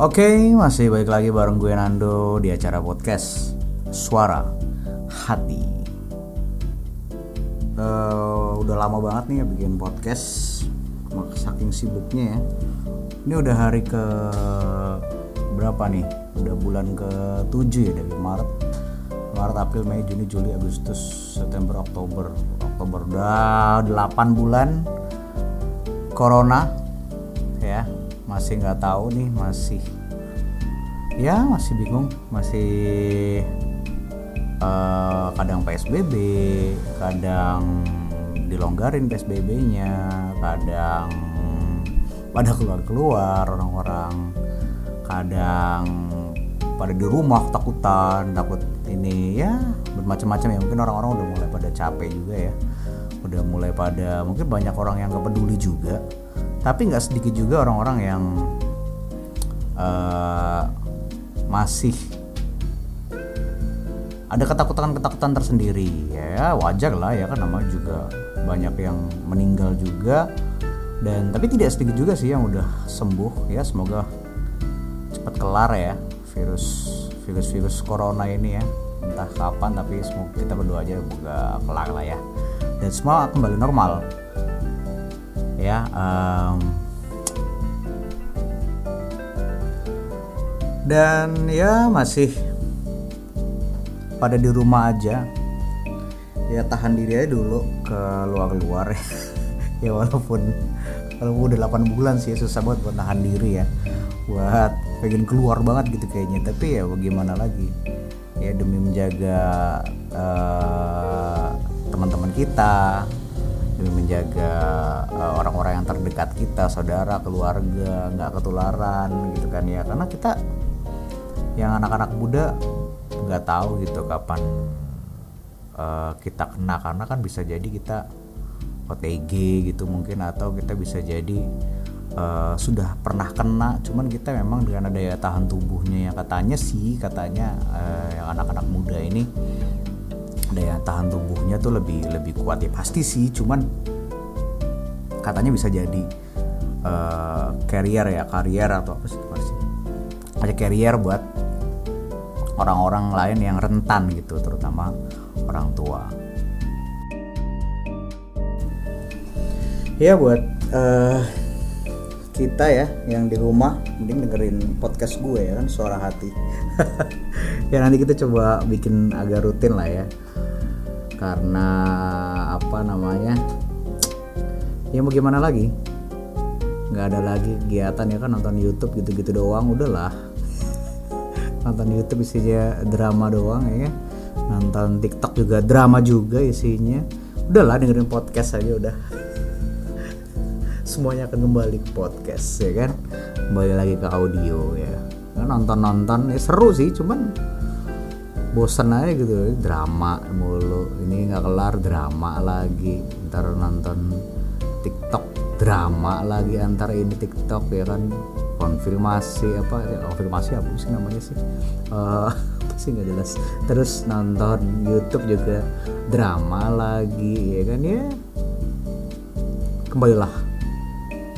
Oke, masih baik lagi bareng gue Nando di acara podcast Suara Hati. Uh, udah lama banget nih ya bikin podcast, saking sibuknya ya. Ini udah hari ke berapa nih? Udah bulan ke 7 ya dari Maret. Maret, April, Mei, Juni, Juli, Agustus, September, Oktober. Oktober udah 8 bulan Corona ya masih nggak tahu nih masih ya masih bingung masih uh, kadang PSBB kadang dilonggarin PSBB-nya kadang pada keluar-keluar orang-orang kadang pada di rumah takutan takut ini ya bermacam-macam ya. Mungkin orang-orang udah mulai pada capek juga ya udah mulai pada mungkin banyak orang yang gak peduli juga tapi nggak sedikit juga orang-orang yang uh, masih ada ketakutan-ketakutan tersendiri. Ya wajar lah ya kan? Namanya juga banyak yang meninggal juga. Dan tapi tidak sedikit juga sih yang udah sembuh ya. Semoga cepat kelar ya virus virus virus corona ini ya. Entah kapan tapi semoga kita berdoa aja semoga kelar lah ya. Dan semua kembali normal ya um, dan ya masih pada di rumah aja. Ya tahan diri aja dulu ke luar-luar ya ya walaupun kalau udah 8 bulan sih susah banget buat tahan diri ya. Buat pengen keluar banget gitu kayaknya. Tapi ya bagaimana lagi? Ya demi menjaga uh, teman-teman kita demi menjaga uh, orang-orang yang terdekat kita saudara keluarga nggak ketularan gitu kan ya. Karena kita yang anak-anak muda nggak tahu gitu kapan uh, kita kena. Karena kan bisa jadi kita OTG gitu mungkin atau kita bisa jadi uh, sudah pernah kena. Cuman kita memang dengan daya tahan tubuhnya yang katanya sih katanya uh, yang anak-anak muda ini daya tahan tubuhnya tuh lebih lebih kuat. Ya pasti sih cuman katanya bisa jadi uh, carrier ya carrier atau apa sih sih? Ada carrier buat orang-orang lain yang rentan gitu terutama orang tua. Ya buat uh, kita ya yang di rumah mending dengerin podcast gue ya kan suara hati. Ya nanti kita coba bikin agak rutin lah ya karena apa namanya ya mau gimana lagi? Nggak ada lagi kegiatan ya kan nonton YouTube gitu-gitu doang udahlah. Nonton YouTube isinya drama doang ya kan. Nonton TikTok juga drama juga isinya. Udahlah dengerin podcast aja udah. Semuanya akan kembali ke podcast ya kan. Kembali lagi ke audio ya. Kan nonton nonton ya seru sih cuman bosan aja gitu. Drama mulu. Ini nggak kelar drama lagi. Ntar nonton TikTok drama lagi antara ini TikTok ya kan. Konfirmasi apa ya, konfirmasi apa sih namanya sih? Uh, apa sih nggak jelas. Terus nonton YouTube juga drama lagi ya kan ya. Kembalilah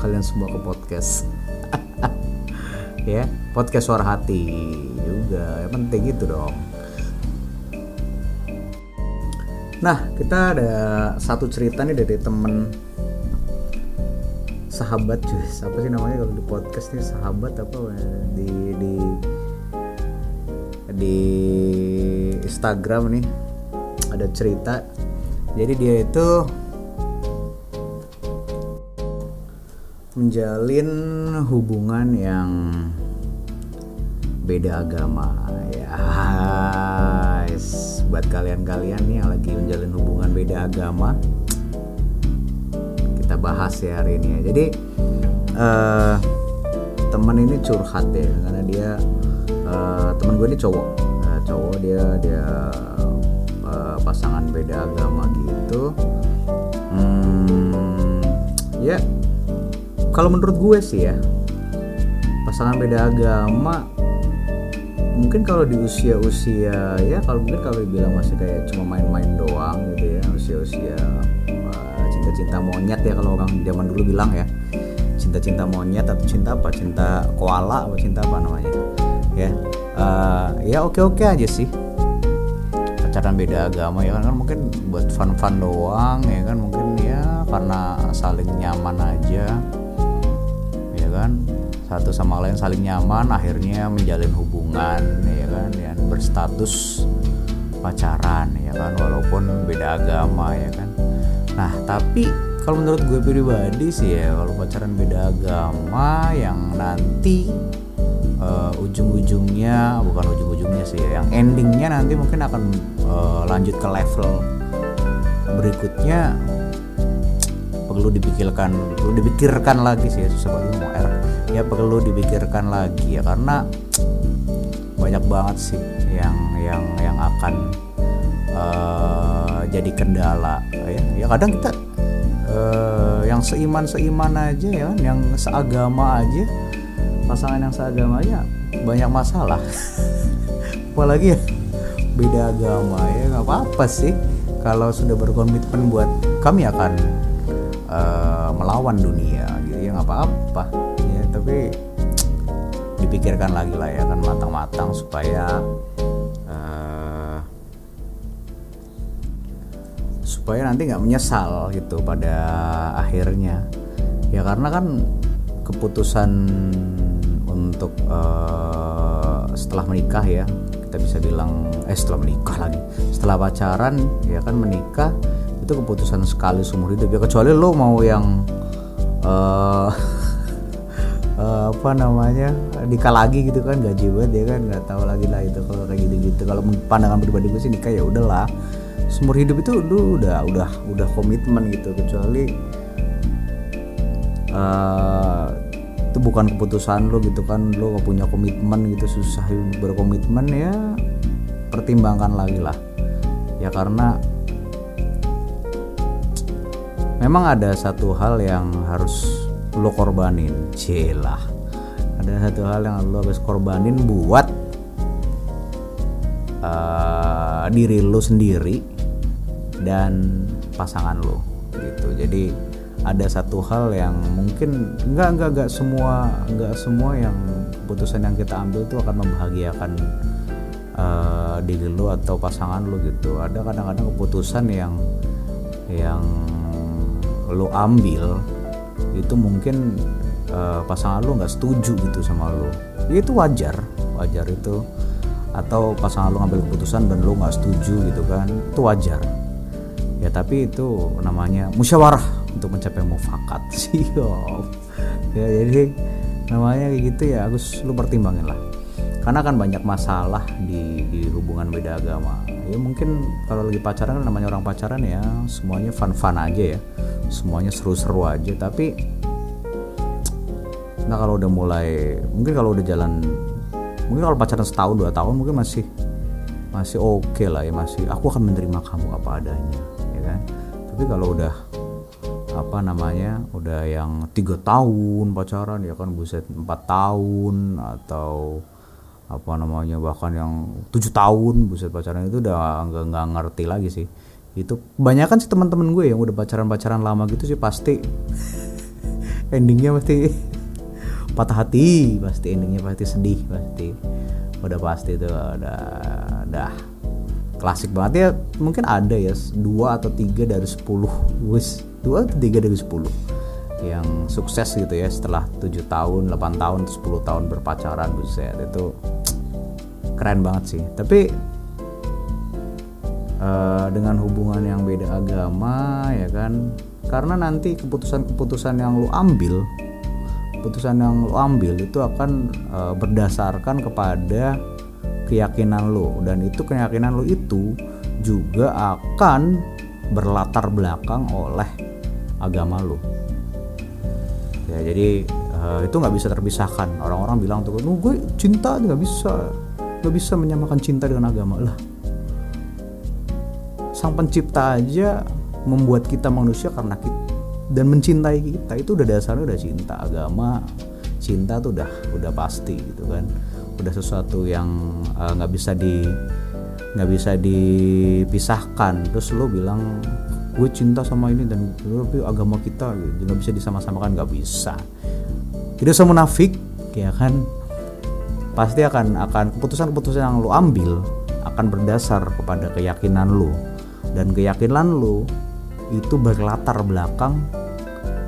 kalian semua ke podcast. Ya podcast suara hati juga. Yang penting gitu dong Nah, kita ada satu cerita nih dari temen sahabat cuy. Siapa sih namanya kalau di podcast nih sahabat apa di di di Instagram nih ada cerita. Jadi dia itu menjalin hubungan yang beda agama ya buat kalian-kalian nih yang lagi menjalin hubungan beda agama kita bahas ya hari ini ya. Jadi uh, teman ini curhat ya karena dia uh, teman gue ini cowok. Uh, cowok dia dia uh, pasangan beda agama gitu. Hmm, ya kalau menurut gue sih ya pasangan beda agama mungkin kalau di usia-usia ya kalau mungkin kalau dibilang masih kayak cuma main-main doang gitu ya usia-usia uh, cinta-cinta monyet ya kalau orang zaman dulu bilang ya. Cinta cinta monyet atau cinta apa? Cinta koala atau cinta apa namanya ya. Uh, ya oke oke aja sih. Pacaran beda agama ya kan, kan mungkin buat fun fun doang ya kan mungkin ya karena saling nyaman aja kan. Satu sama lain saling nyaman akhirnya menjalin hubungan ya kan yang berstatus pacaran ya kan walaupun beda agama ya kan. Nah tapi kalau menurut gue pribadi sih ya kalau pacaran beda agama yang nanti uh, ujung-ujungnya bukan ujung-ujungnya sih ya yang endingnya nanti mungkin akan uh, lanjut ke level berikutnya perlu dipikirkan perlu dipikirkan lagi sih ya susah mau R ya perlu dipikirkan lagi ya karena banyak banget sih yang yang yang akan uh, jadi kendala ya. Ya kadang kita uh, yang seiman seiman aja ya yang seagama aja pasangan yang seagama aja banyak masalah. Apalagi ya beda agama ya nggak apa-apa sih. Kalau sudah berkomitmen buat kami akan uh, melawan dunia gitu. Ya nggak apa-apa. Ya tapi dipikirkan lagi lah ya kan matang-matang supaya supaya nanti nggak menyesal gitu pada akhirnya. Ya karena kan keputusan untuk uh, setelah menikah ya kita bisa bilang eh setelah menikah lagi setelah pacaran ya kan menikah itu keputusan sekali seumur hidup ya. Kecuali lo mau yang uh, uh, apa namanya nikah lagi gitu kan gaji banget ya kan nggak tahu lagi lah itu kalau kayak gitu gitu kalau pandangan pribadi gue sih nikah ya udahlah. Seumur hidup itu lu udah udah udah komitmen gitu. Kecuali uh, itu bukan keputusan lo gitu kan lo gak punya komitmen gitu susah berkomitmen ya pertimbangkan lagi lah. Ya karena memang ada satu hal yang harus lo korbanin. Celah ada satu hal yang lo harus korbanin buat uh, diri lo sendiri dan pasangan lo gitu. Jadi ada satu hal yang mungkin nggak nggak nggak semua nggak semua yang keputusan yang kita ambil itu akan membahagiakan uh, diri lo atau pasangan lo gitu. Ada kadang-kadang keputusan yang yang lo ambil itu mungkin uh, pasangan lo nggak setuju gitu sama lo. Ya itu wajar wajar itu. Atau pasangan lo ngambil keputusan dan lo nggak setuju gitu kan itu wajar. Ya tapi itu namanya musyawarah untuk mencapai mufakat sih ya jadi namanya kayak gitu ya Agus lu pertimbangin lah. Karena kan banyak masalah di, di hubungan beda agama. Ya mungkin kalau lagi pacaran kan namanya orang pacaran ya semuanya fun-fun aja ya semuanya seru-seru aja tapi nah kalau udah mulai mungkin kalau udah jalan mungkin kalau pacaran setahun dua tahun mungkin masih masih oke okay lah ya masih aku akan menerima kamu apa adanya kan? Tapi kalau udah apa namanya udah yang tiga tahun pacaran ya kan buset empat tahun atau apa namanya bahkan yang tujuh tahun buset pacaran itu udah nggak ngerti lagi sih itu kebanyakan sih teman-teman gue yang udah pacaran-pacaran lama gitu sih pasti. Endingnya pasti patah hati pasti endingnya pasti sedih pasti. Udah pasti itu udah udah. Klasik banget ya mungkin ada ya dua atau tiga dari sepuluh. Wis dua atau tiga dari sepuluh yang sukses gitu ya setelah tujuh tahun 8 tahun 10 tahun berpacaran buset itu keren banget sih. Tapi uh, dengan hubungan yang beda agama ya kan? Karena nanti keputusan-keputusan yang lu ambil keputusan yang lu ambil itu akan uh, berdasarkan kepada keyakinan lo dan itu keyakinan lo itu juga akan berlatar belakang oleh agama lo ya jadi uh, itu nggak bisa terpisahkan. Orang-orang bilang tuh gue cinta nggak bisa. Nggak bisa menyamakan cinta dengan agama. Lah sang pencipta aja membuat kita manusia karena kita dan mencintai kita. Itu udah dasarnya udah cinta agama. Cinta tuh udah udah pasti gitu kan. Udah sesuatu yang eh, nggak uh, bisa di nggak bisa dipisahkan. Terus lo bilang gue cinta sama ini dan tapi agama kita gitu. Bisa disama-samakan. Nggak bisa. Tidak usah munafik ya kan pasti akan akan keputusan-keputusan yang lu ambil akan berdasar kepada keyakinan lu dan keyakinan lu itu berlatar belakang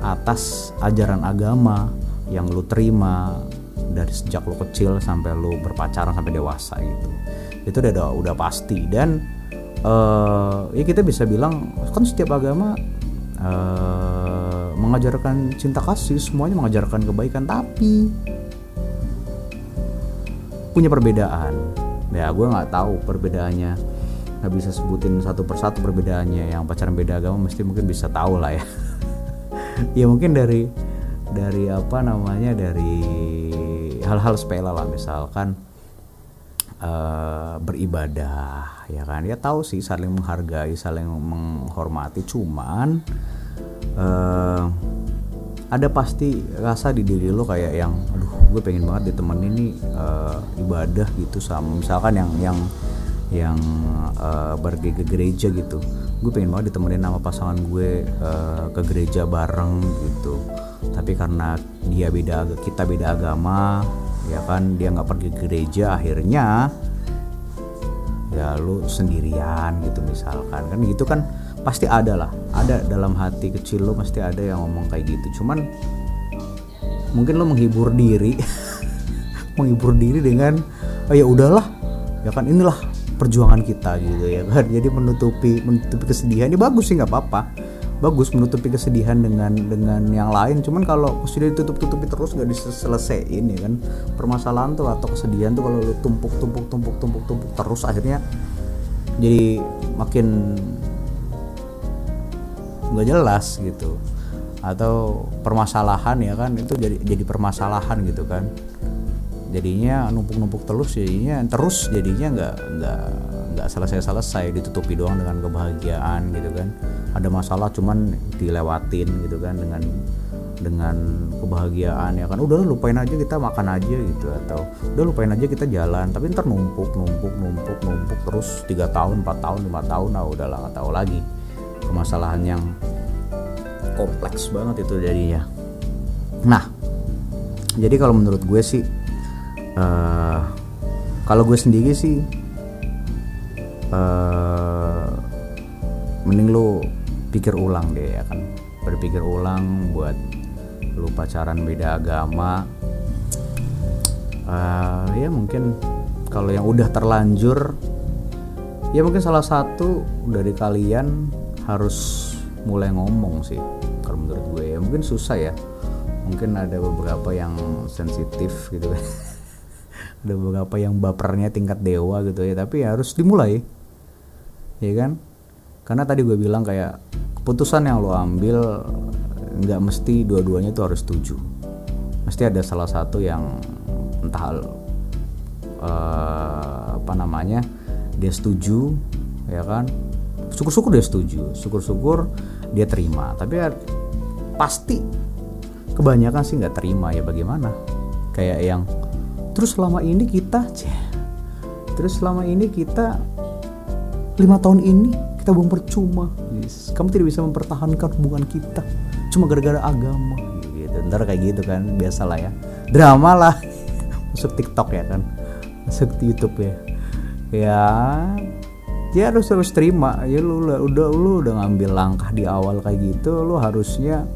atas ajaran agama yang lu terima dari sejak lu kecil sampai lu berpacaran sampai dewasa gitu. Itu udah udah pasti. Dan uh, ya kita bisa bilang kan setiap agama uh, mengajarkan cinta kasih semuanya mengajarkan kebaikan. Tapi punya perbedaan. Ya gue nggak tahu perbedaannya nggak bisa sebutin satu persatu perbedaannya. Yang pacaran beda agama mesti mungkin bisa tahu lah ya. Ya mungkin dari dari apa namanya dari hal-hal sepele lah. Misalkan uh, beribadah ya kan? Ya tahu sih saling menghargai saling menghormati. Cuman uh, ada pasti rasa di diri lo kayak yang aduh gue pengen banget ditemenin nih uh, ibadah gitu sama misalkan yang yang yang uh, pergi ke gereja gitu. Gue pengen banget ditemenin sama pasangan gue uh, ke gereja bareng gitu. Tapi karena dia beda kita beda agama ya kan dia nggak pergi ke gereja akhirnya ya lu sendirian gitu misalkan. Kan gitu kan pasti ada lah. Ada dalam hati kecil lo pasti ada yang ngomong kayak gitu. Cuman mungkin lo menghibur diri menghibur diri dengan oh ya udahlah. Ya kan inilah perjuangan kita gitu ya kan. Jadi menutupi menutupi kesedihan ini ya bagus sih nggak apa-apa. Bagus menutupi kesedihan dengan dengan yang lain. Cuman kalau sudah ditutup-tutupi terus nggak diselesaikan ya kan. Permasalahan tuh atau kesedihan tuh kalau lo tumpuk tumpuk tumpuk tumpuk tumpuk terus akhirnya jadi makin nggak jelas gitu. Atau permasalahan ya kan itu jadi jadi permasalahan gitu kan jadinya numpuk-numpuk terus jadinya terus jadinya nggak nggak nggak selesai-selesai ditutupi doang dengan kebahagiaan gitu kan. Ada masalah cuman dilewatin gitu kan dengan dengan kebahagiaan ya kan. Udah lupain aja kita makan aja gitu atau udah lupain aja kita jalan. Tapi ntar numpuk numpuk numpuk numpuk terus tiga tahun 4 tahun lima tahun nah udahlah nggak tahu lagi. Permasalahan yang kompleks banget itu jadinya. Nah jadi kalau menurut gue sih uh, kalau gue sendiri sih uh, mending lu pikir ulang deh ya kan? Berpikir ulang buat lu pacaran beda agama. Uh, ya mungkin kalau yang udah terlanjur ya mungkin salah satu dari kalian harus mulai ngomong sih kalau menurut gue. Ya mungkin susah ya. Mungkin ada beberapa yang sensitif gitu. kan ada beberapa yang bapernya tingkat dewa gitu ya tapi ya harus dimulai. Ya kan? Karena tadi gue bilang kayak keputusan yang lo ambil nggak mesti dua-duanya itu harus setuju. Mesti ada salah satu yang entah uh, apa namanya dia setuju ya kan? Syukur-syukur dia setuju syukur-syukur dia terima. Tapi ya, pasti kebanyakan sih nggak terima ya bagaimana? Kayak yang terus selama ini kita terus selama ini kita lima tahun ini kita buang percuma. Yes. kamu tidak bisa mempertahankan hubungan kita cuma gara-gara agama. Gitu. Ntar kayak gitu kan biasalah ya. Drama lah. Masuk TikTok ya kan. Masuk YouTube ya. Ya ya harus harus terima. Ya lu udah lu udah ngambil langkah di awal kayak gitu lu harusnya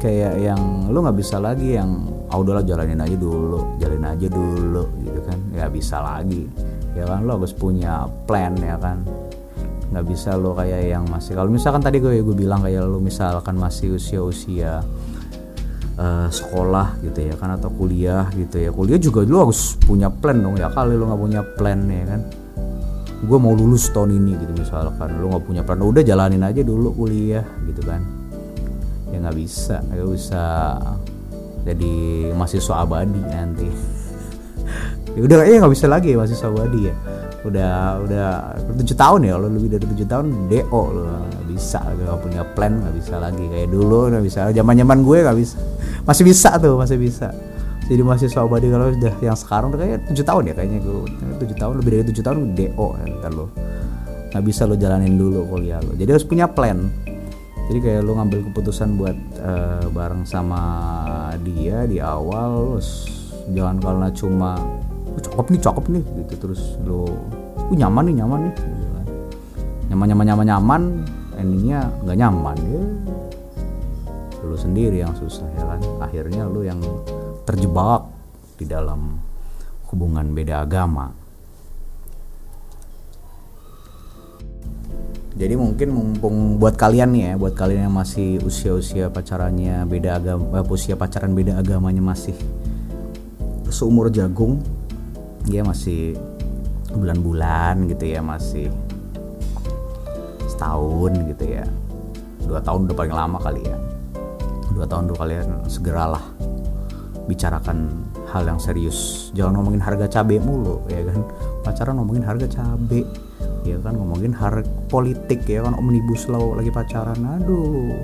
kayak yang lu nggak bisa lagi yang ah udahlah jalanin aja dulu jalanin aja dulu gitu kan. Ya bisa lagi. Ya kan lu harus punya plan ya kan. Nggak bisa lo kayak yang masih kalau misalkan tadi gue gue bilang kayak lo misalkan masih usia usia uh, sekolah gitu ya kan atau kuliah gitu ya. Kuliah juga lo harus punya plan dong. Ya kali lo nggak punya plan ya kan. Gue mau lulus tahun ini gitu misalkan. Lo nggak punya plan udah jalanin aja dulu kuliah gitu kan. Ya nggak bisa nggak bisa jadi mahasiswa abadi nanti. Ya udah ya nggak bisa lagi ya mahasiswa abadi ya. Udah udah tujuh tahun ya lo lebih dari tujuh tahun do lo gak bisa gak punya plan nggak bisa lagi. Kayak dulu nggak bisa. Zaman zaman gue nggak bisa. Masih bisa tuh masih bisa. Jadi mahasiswa abadi kalau udah yang sekarang udah kayak tujuh tahun ya kayaknya gue. Tujuh tahun lebih dari tujuh tahun do ya ntar lo. Nggak bisa lo jalanin dulu kuliah lo. Jadi harus punya plan jadi kayak lu ngambil keputusan buat uh, bareng sama dia di awal jangan karena cuma oh, cakep nih cakep nih gitu. Terus lu uh, nyaman nih nyaman nih gitu kan. nyaman nyaman nyaman nyaman endingnya nggak nyaman ya. Lu sendiri yang susah ya kan. Akhirnya lu yang terjebak di dalam hubungan beda agama jadi mungkin mumpung buat kalian nih ya buat kalian yang masih usia-usia pacarannya beda agama eh, usia pacaran beda agamanya masih seumur jagung dia masih bulan-bulan gitu ya masih setahun gitu ya. Dua tahun udah paling lama kali ya. Dua tahun dua kalian segeralah bicarakan hal yang serius. Jangan ngomongin harga cabai mulu ya kan? Pacaran ngomongin harga cabai ya kan ngomongin harga politik ya kan omnibus law lagi pacaran aduh.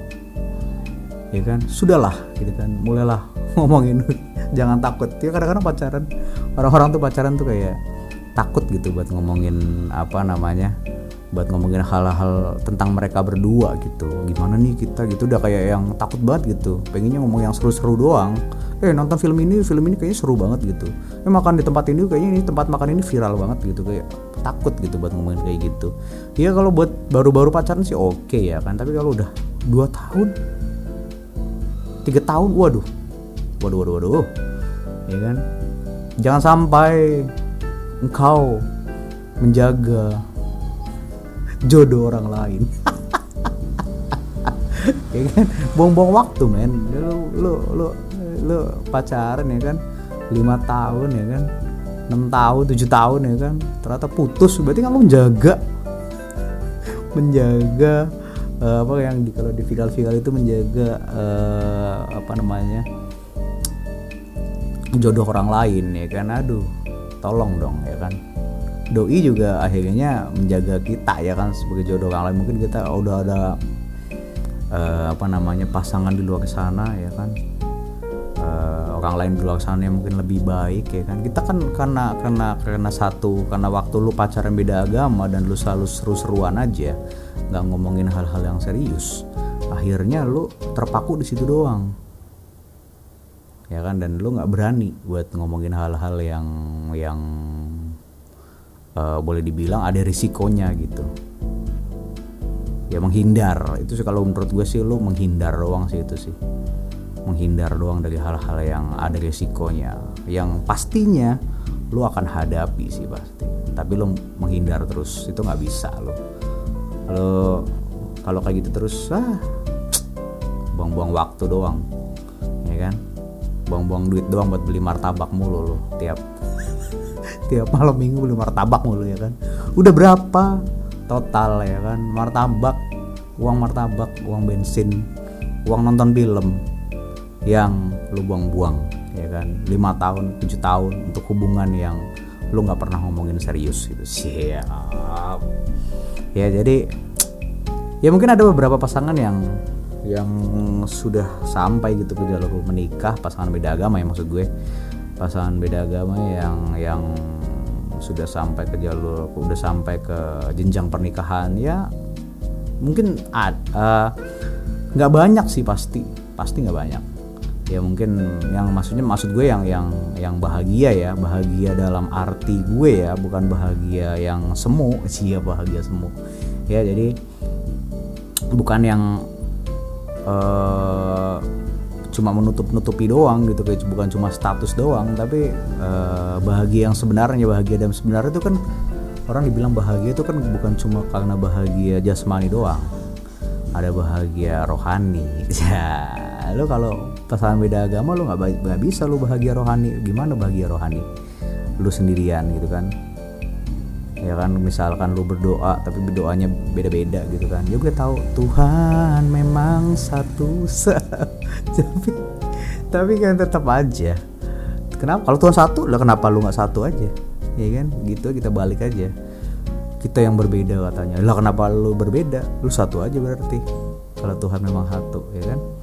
Ya kan sudahlah gitu kan mulailah ngomongin jangan takut. Ya kadang-kadang pacaran orang-orang tuh pacaran tuh kayak takut gitu buat ngomongin apa namanya buat ngomongin hal-hal tentang mereka berdua gitu. Gimana nih kita gitu udah kayak yang takut banget gitu. Pengennya ngomong yang seru-seru doang. Eh nonton film ini film ini kayaknya seru banget gitu. Eh makan di tempat ini kayaknya ini tempat makan ini viral banget gitu kayak takut gitu buat ngomongin kayak gitu. Ya kalau buat baru-baru pacaran sih oke okay ya kan tapi kalau udah dua tahun tiga tahun waduh. Waduh waduh waduh. Ya kan? Jangan sampai engkau menjaga jodoh orang lain. Ya kan? Buang-buang waktu men. Lu lu lu lu pacaran ya kan? Lima tahun ya kan enam tahun tujuh tahun ya kan. Ternyata putus berarti lu menjaga. Menjaga uh, apa yang di, kalau di viral-viral itu menjaga uh, apa namanya jodoh orang lain ya kan. Aduh tolong dong ya kan. Doi juga akhirnya menjaga kita ya kan sebagai jodoh orang lain. Mungkin kita udah ada uh, apa namanya pasangan di luar sana ya kan uh, orang lain di luar sana yang mungkin lebih baik ya kan? Kita kan karena karena karena satu karena waktu lu pacaran beda agama dan lu selalu seru-seruan aja nggak ngomongin hal-hal yang serius akhirnya lu terpaku di situ doang. Ya kan? Dan lu nggak berani buat ngomongin hal-hal yang yang uh, boleh dibilang ada risikonya gitu. Ya menghindar. Itu sih kalau menurut gue sih lu menghindar doang sih itu sih menghindar doang dari hal-hal yang ada risikonya yang pastinya lu akan hadapi sih pasti. Tapi lu menghindar terus itu nggak bisa lo kalau kalau kayak gitu terus ah buang-buang waktu doang ya kan? Buang-buang duit doang buat beli martabak mulu lo tiap tiap malam minggu beli martabak mulu ya kan? Udah berapa? Total ya kan? Martabak uang martabak uang bensin uang nonton film yang lu buang-buang ya kan? Lima tahun tujuh tahun untuk hubungan yang lu nggak pernah ngomongin serius gitu. Siap. Ya jadi ya mungkin ada beberapa pasangan yang yang sudah sampai gitu ke jalur menikah. Pasangan beda agama ya maksud gue. Pasangan beda agama yang yang sudah sampai ke jalur udah sampai ke jenjang pernikahan ya mungkin eh, nggak uh, banyak sih pasti. Pasti nggak banyak ya mungkin yang maksudnya maksud gue yang yang yang bahagia ya bahagia dalam arti gue ya bukan bahagia yang semu. Sih ya bahagia semu. Ya jadi bukan yang uh, cuma menutup-nutupi doang gitu kayak bukan cuma status doang tapi uh, bahagia yang sebenarnya bahagia dan sebenarnya itu kan orang dibilang bahagia itu kan bukan cuma karena bahagia jasmani doang. Ada bahagia rohani. Ya lo kalau pasangan beda agama lo nggak bisa lo bahagia rohani. Gimana bahagia rohani? Lo sendirian gitu kan. Ya kan misalkan lu berdoa tapi berdoanya beda-beda gitu kan. Juga tahu Tuhan memang satu tapi tapi kan tetap aja. Kenapa? Kalau Tuhan satu lah kenapa lu nggak satu aja? Ya kan? Gitu kita balik aja. Kita yang berbeda katanya. Lah kenapa lu berbeda? Lu satu aja berarti. Kalau Tuhan memang satu ya kan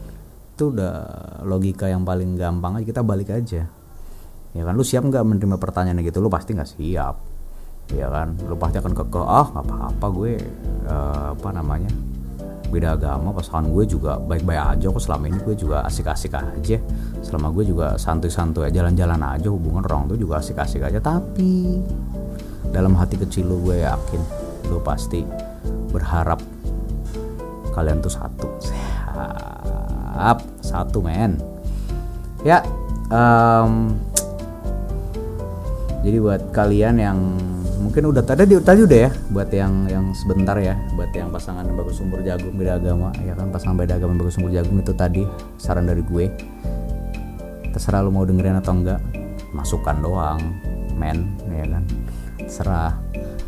itu udah logika yang paling gampang aja kita balik aja. Ya kan lu siap nggak menerima pertanyaan gitu? Lu pasti nggak siap ya kan? Lu pasti akan kekeh ah apa-apa gue uh, apa namanya beda agama pasangan gue juga baik-baik aja kok selama ini gue juga asik-asik aja. Selama gue juga santuy-santuy jalan-jalan aja hubungan orang tuh juga asik-asik aja. Tapi dalam hati kecil lu gue yakin lu pasti berharap kalian tuh satu siap satu men. Ya um, jadi buat kalian yang mungkin udah tadi tadi udah ya buat yang yang sebentar ya buat yang pasangan bagus sumber jagung beda agama ya kan pasangan beda agama bagus sumber jagung itu tadi saran dari gue. Terserah lu mau dengerin atau enggak masukan doang men ya kan. Terserah.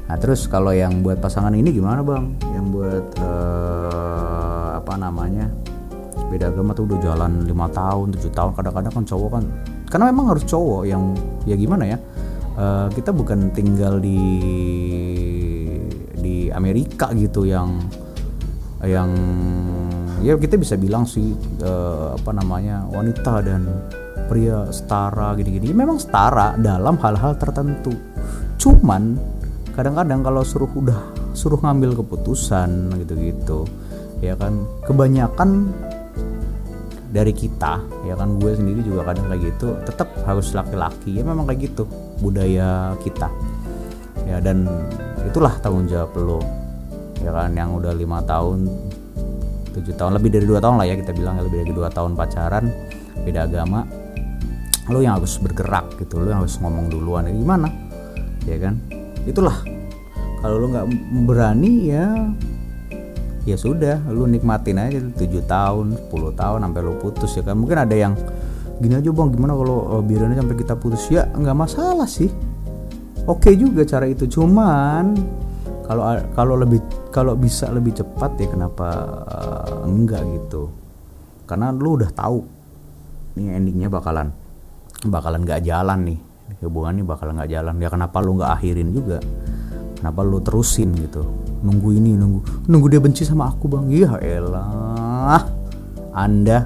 Nah terus kalau yang buat pasangan ini gimana bang? Yang buat uh, apa namanya beda agama tuh udah jalan lima tahun tujuh tahun. Kadang-kadang kan cowok kan karena memang harus cowok yang ya gimana ya uh, kita bukan tinggal di di Amerika gitu yang yang ya kita bisa bilang sih uh, apa namanya wanita dan pria setara gini-gini. Memang setara dalam hal-hal tertentu. Cuman kadang-kadang kalau suruh udah suruh ngambil keputusan gitu-gitu ya kan kebanyakan dari kita ya kan gue sendiri juga kadang kayak gitu tetap harus laki-laki ya memang kayak gitu budaya kita. Ya dan itulah tanggung jawab lo ya kan yang udah lima tahun tujuh tahun lebih dari dua tahun lah ya kita bilang lebih dari dua tahun pacaran beda agama lo yang harus bergerak gitu lo yang harus ngomong duluan ya gimana? Ya kan? Itulah. Kalau lo nggak berani ya ya sudah lu nikmatin aja tujuh tahun 10 tahun sampai lu putus ya kan. Mungkin ada yang gini aja bang gimana kalau uh, biarin sampai kita putus? Ya nggak masalah sih. Oke juga cara itu cuman kalau kalau lebih kalau bisa lebih cepat ya kenapa uh, enggak gitu. Karena lu udah tahu nih endingnya bakalan bakalan nggak jalan nih hubungan ini bakalan nggak jalan. Ya kenapa lu nggak akhirin juga kenapa lu terusin gitu? Nunggu ini nunggu nunggu dia benci sama aku bang. Iya elah. Anda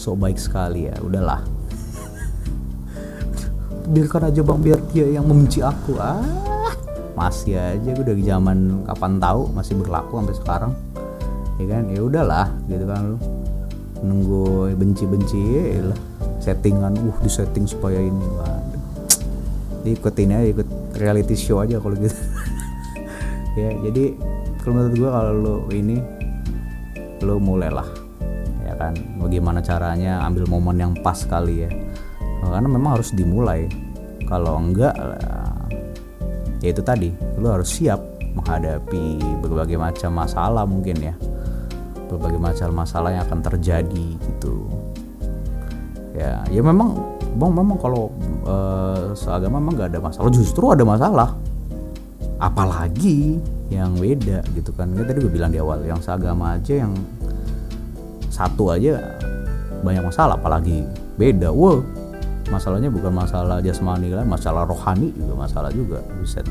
so baik sekali ya. Udahlah. Biarkan aja bang biar dia yang membenci aku. Ah masih aja. Gue dari zaman kapan tahu masih berlaku sampai sekarang. Ya kan? Ya udahlah gitu kan lu. Nunggu benci-benci ya settingan uh di setting supaya ini waduh ikutin aja ikut reality show aja kalau gitu. Ya jadi kalau menurut gue kalau lo ini lo mulailah kan? Bagaimana caranya ambil momen yang pas kali ya. Karena memang harus dimulai. Kalau enggak ya itu tadi lu harus siap menghadapi berbagai macam masalah mungkin ya. Berbagai macam masalah yang akan terjadi gitu. Ya ya memang bang memang kalau uh, seagama memang nggak ada masalah. Justru ada masalah. Apalagi yang beda gitu kan. Ya, tadi gue bilang di awal yang seagama aja yang satu aja banyak masalah. Apalagi beda. Wow masalahnya bukan masalah jasmani lah masalah rohani juga masalah juga. Buset.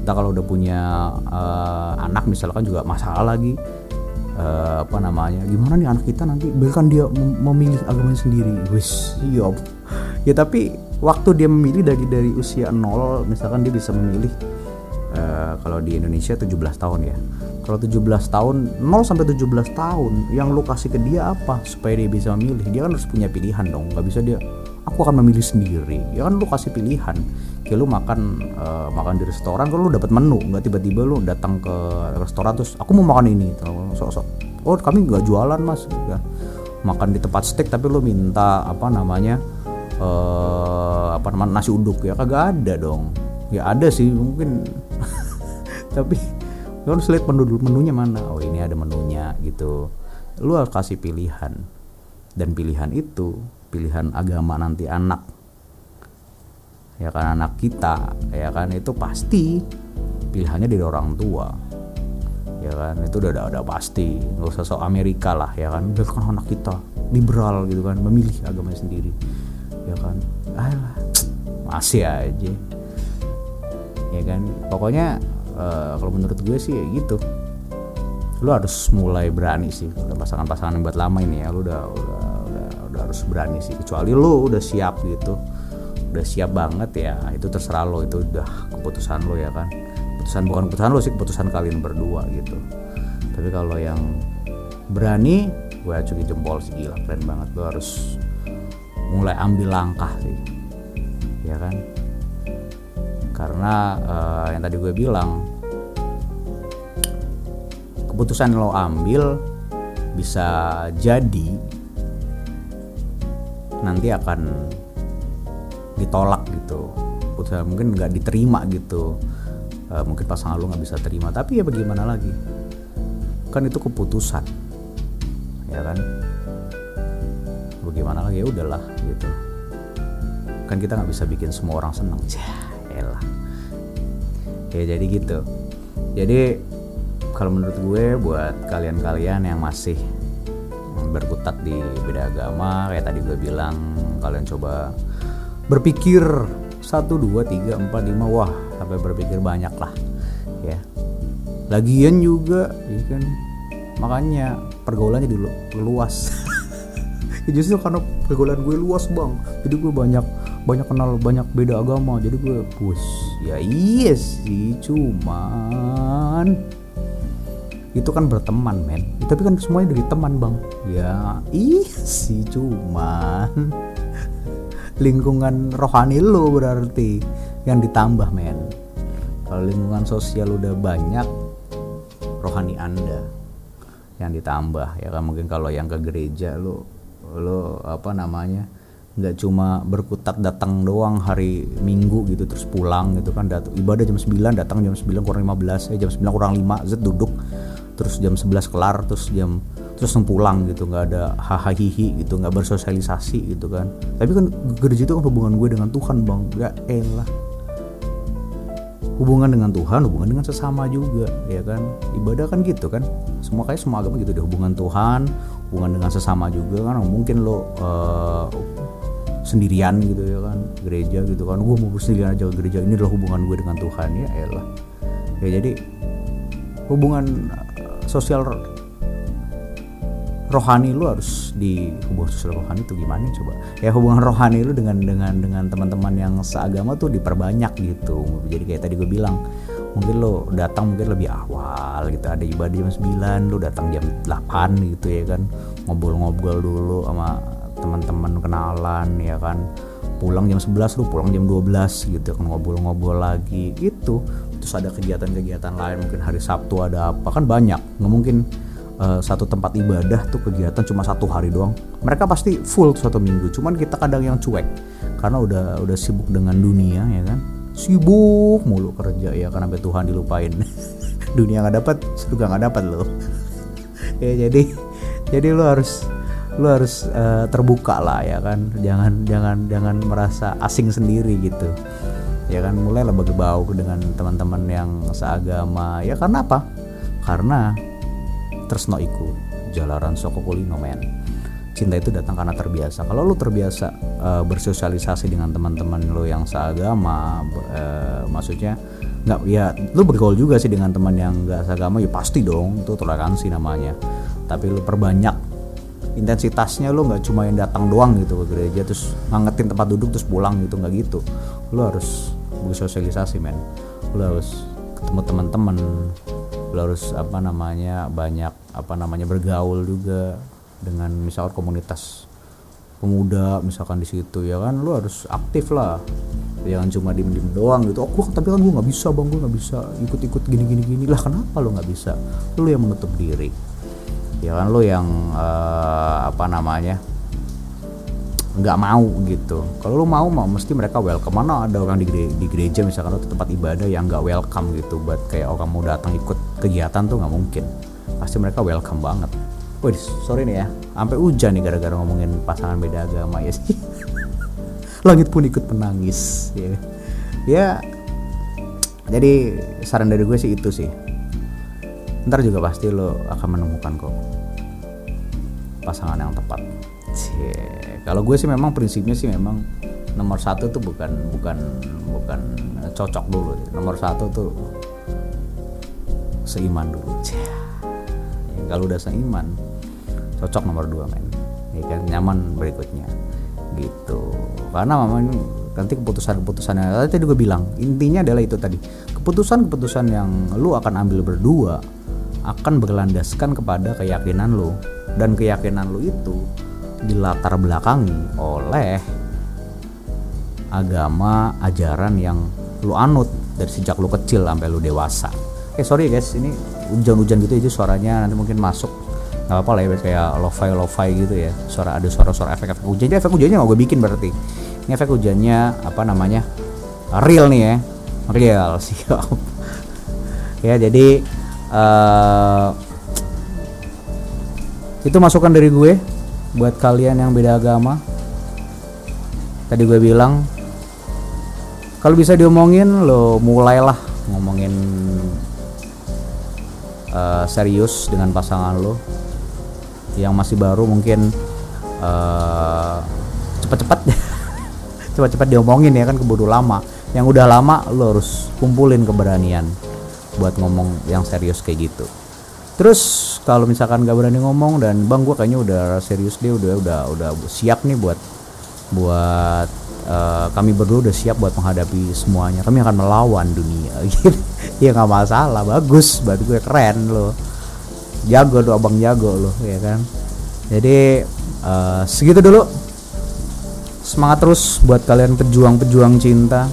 Kita kalau udah punya uh, anak misalkan juga masalah lagi. Uh, apa namanya? Gimana nih anak kita nanti? Bahkan dia memilih agamanya sendiri. Wis iya. Ya tapi waktu dia memilih dari dari usia nol misalkan dia bisa memilih uh, kalau di Indonesia 17 tahun ya. Kalau 17 tahun 0 sampai 17 tahun yang lu kasih ke dia apa supaya dia bisa memilih? Dia kan harus punya pilihan dong nggak bisa dia aku akan memilih sendiri. Ya kan lu kasih pilihan. Kayak lu makan uh, makan di restoran kalau lu dapat menu nggak tiba-tiba lu datang ke restoran terus aku mau makan ini. Sok-sok. Oh kami nggak jualan mas. Ya. makan di tempat steak tapi lu minta apa namanya uh, apa namanya nasi uduk ya? Kagak ada dong. Ya ada sih mungkin. Tapi lu harus lihat menu menunya mana. Oh ini ada menunya gitu. Lu harus kasih pilihan. Dan pilihan itu pilihan agama nanti anak. Ya kan anak kita ya kan? Itu pasti pilihannya dari orang tua. Ya kan? Itu udah ada pasti. Nggak usah sok Amerika lah ya kan? Udah kan anak kita liberal gitu kan memilih agamanya sendiri ya kan. Ayolah masih aja. Ya kan. Pokoknya uh, kalau menurut gue sih ya gitu. Lu harus mulai berani sih. Udah pasangan-pasangan yang buat lama ini ya lu udah udah udah, udah harus berani sih. Kecuali lu udah siap gitu. Udah siap banget ya itu terserah lo. Itu udah keputusan lo ya kan. Keputusan bukan keputusan lo sih keputusan kalian berdua gitu. Tapi kalau yang berani gue acungi jempol sih. Gila keren banget. Lo harus mulai ambil langkah sih. Ya kan? Karena uh, yang tadi gue bilang keputusan lo ambil bisa jadi nanti akan ditolak gitu. Keputusan mungkin nggak diterima gitu. Uh, mungkin pasangan lo nggak bisa terima. Tapi ya bagaimana lagi? Kan itu keputusan. Ya kan bagaimana lagi? Ya udahlah gitu. Kan kita nggak bisa bikin semua orang seneng. Elah. Ya jadi gitu. Jadi kalau menurut gue buat kalian-kalian yang masih berkutat di beda agama kayak tadi gue bilang kalian coba berpikir satu dua tiga empat lima wah sampai berpikir banyak lah ya. Lagian juga ya kan? Makanya pergaulannya dulu luas ya justru karena pergaulan gue luas bang. Jadi gue banyak banyak kenal banyak beda agama. Jadi gue push ya iya sih cuman itu kan berteman men. Tapi kan semuanya dari teman bang. Ya ih sih cuman lingkungan rohani lo berarti yang ditambah men. Kalau lingkungan sosial udah banyak rohani anda yang ditambah. Ya kan mungkin kalau yang ke gereja lo lo apa namanya nggak cuma berkutat datang doang hari minggu gitu terus pulang gitu kan dat ibadah jam 9 datang jam 9 kurang 15 eh jam 9 kurang 5 zet duduk terus jam 11 kelar terus jam terus pulang gitu nggak ada hahaha gitu nggak bersosialisasi gitu kan. Tapi kan gereja itu kan hubungan gue dengan Tuhan bang. Gak elah. Hubungan dengan Tuhan hubungan dengan sesama juga ya kan. Ibadah kan gitu kan. Semua kayak semua agama gitu deh hubungan Tuhan hubungan dengan sesama juga kan. Mungkin lo uh, sendirian gitu ya kan gereja gitu kan. Gue mau sendirian aja ke gereja ini adalah hubungan gue dengan Tuhan. Ya elah. Ya jadi hubungan sosial rohani lu harus di hubungan sosial rohani itu gimana coba? Ya hubungan rohani lu dengan dengan dengan teman-teman yang seagama tuh diperbanyak gitu. Jadi kayak tadi gue bilang mungkin lo datang mungkin lebih awal gitu ada ibadah jam 9 lo datang jam 8 gitu ya kan. Ngobrol-ngobrol dulu sama teman-teman kenalan ya kan. Pulang jam 11 lu pulang jam 12 gitu kan ngobrol-ngobrol lagi itu terus ada kegiatan-kegiatan lain mungkin hari Sabtu ada apa kan banyak. Nggak mungkin uh, satu tempat ibadah tuh kegiatan cuma satu hari doang. Mereka pasti full satu minggu cuman kita kadang yang cuek karena udah udah sibuk dengan dunia ya kan sibuk mulu kerja ya karena sampai Tuhan dilupain. Dunia nggak dapat surga nggak dapat loh. Ya jadi jadi lo harus lo harus uh, terbuka lah ya kan. Jangan jangan jangan merasa asing sendiri gitu. Ya kan mulailah berbau dengan teman-teman yang seagama. Ya karena apa? Karena tresno iku jalaran soko kulino cinta itu datang karena terbiasa. Kalau lu terbiasa uh, bersosialisasi dengan teman-teman lu yang seagama uh, maksudnya nggak ya lu bergaul juga sih dengan teman yang nggak seagama ya pasti dong itu toleransi namanya. Tapi lu perbanyak intensitasnya lu nggak cuma yang datang doang gitu ke gereja terus ngangetin tempat duduk terus pulang gitu nggak gitu. Lu harus bersosialisasi men. Lo harus ketemu teman-teman. Lo harus apa namanya banyak apa namanya bergaul juga dengan misalkan komunitas pemuda misalkan di situ ya kan? Lo harus aktif lah. Jangan cuma diem diem doang gitu. Oh tapi kan gue nggak bisa bang. Gue nggak bisa ikut ikut gini. Gini gini lah kenapa lo nggak bisa? Lo yang menutup diri. Ya kan? Lo yang uh, apa namanya nggak mau gitu. Kalau lu mau mau mesti mereka welcome. Mana ada orang di, gereja, di gereja misalkan itu tempat ibadah yang nggak welcome gitu. Buat kayak orang mau datang ikut kegiatan tuh nggak mungkin. Pasti mereka welcome banget Wih, sorry nih ya, sampai hujan nih gara-gara ngomongin pasangan beda agama ya sih. Langit pun ikut menangis, ya. Ya, jadi saran dari gue sih itu sih. Ntar juga pasti lo akan menemukan kok pasangan yang tepat. Kalau gue sih memang prinsipnya sih memang nomor satu tuh bukan bukan bukan cocok dulu nomor satu tuh seiman dulu kalau udah seiman cocok nomor dua men ya kan? Nyaman berikutnya. Gitu. Karena memang nanti keputusan-keputusan yang tadi gue bilang intinya adalah itu tadi. Keputusan-keputusan yang lu akan ambil berdua akan berlandaskan kepada keyakinan lo dan keyakinan lo itu dilatar belakangi oleh agama ajaran yang lu anut dari sejak lu kecil sampai lu dewasa. Eh sorry guys, ini hujan-hujan gitu aja suaranya. Nanti mungkin masuk nggak apa-apa lah ya kayak lo-fi lo-fi gitu ya. Suara ada suara-suara efek-efek hujan. Efek hujannya nggak gue bikin berarti. Ini efek hujannya apa namanya real nih ya. Real siap. Ya jadi uh, itu masukan dari gue buat kalian yang beda agama. Tadi gue bilang kalau bisa diomongin lo mulailah ngomongin uh, serius dengan pasangan lo yang masih baru mungkin uh, cepat-cepat. Cepat-cepat diomongin ya kan keburu lama. Yang udah lama lo harus kumpulin keberanian buat ngomong yang serius kayak gitu. Terus kalau misalkan gak berani ngomong dan bang gue kayaknya udah serius dia udah udah udah siap nih buat buat uh, kami berdua udah siap buat menghadapi semuanya. Kami akan melawan dunia. Gitu ya nggak masalah bagus. Berarti gue keren lo jago tuh abang jago lo ya kan? Jadi uh, segitu dulu. Semangat terus buat kalian pejuang-pejuang cinta.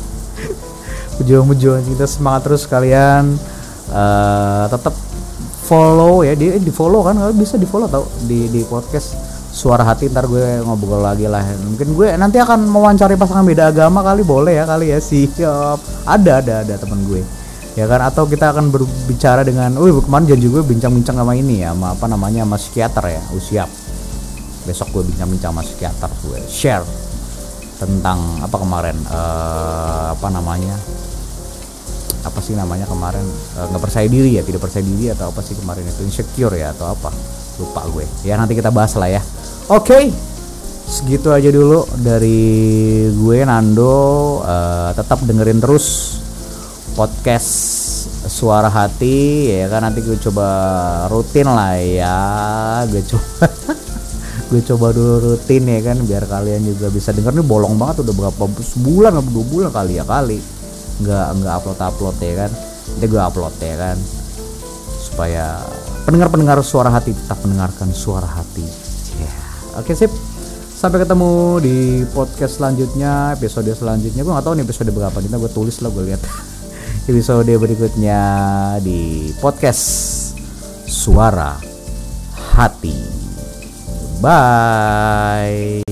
Pejuang-pejuang cinta semangat terus kalian. Uh, tetap follow ya di di follow kan? Bisa di follow tau di di podcast. Suara hati ntar gue ngobrol lagi lah. Mungkin gue nanti akan mewawancari pasangan beda agama kali boleh ya kali ya siap. Ada ada ada temen gue ya kan? Atau kita akan berbicara dengan oh kemarin janji gue bincang-bincang sama ini ya sama apa namanya sama psikiater ya oh siap. Besok gue bincang-bincang sama psikiater gue share tentang apa kemarin uh, apa namanya apa sih namanya kemarin eh, nggak uh, percaya diri ya tidak percaya diri atau apa sih kemarin itu insecure ya atau apa lupa gue. Ya nanti kita bahas lah ya. Oke okay. segitu aja dulu dari gue Nando uh, tetap dengerin terus podcast suara hati ya kan nanti gue coba rutin lah ya gue coba gue coba dulu rutin ya kan biar kalian juga bisa denger nih bolong banget udah berapa sebulan atau dua bulan kali ya kali nggak nggak upload upload ya kan nanti gue upload ya kan supaya pendengar-pendengar suara hati tetap mendengarkan suara hati. Yeah. Oke sip. Sampai ketemu di podcast selanjutnya, episode selanjutnya. Gue gak tahu nih episode berapa. Kita gue tulis lah gue lihat episode berikutnya di podcast suara hati. Bye.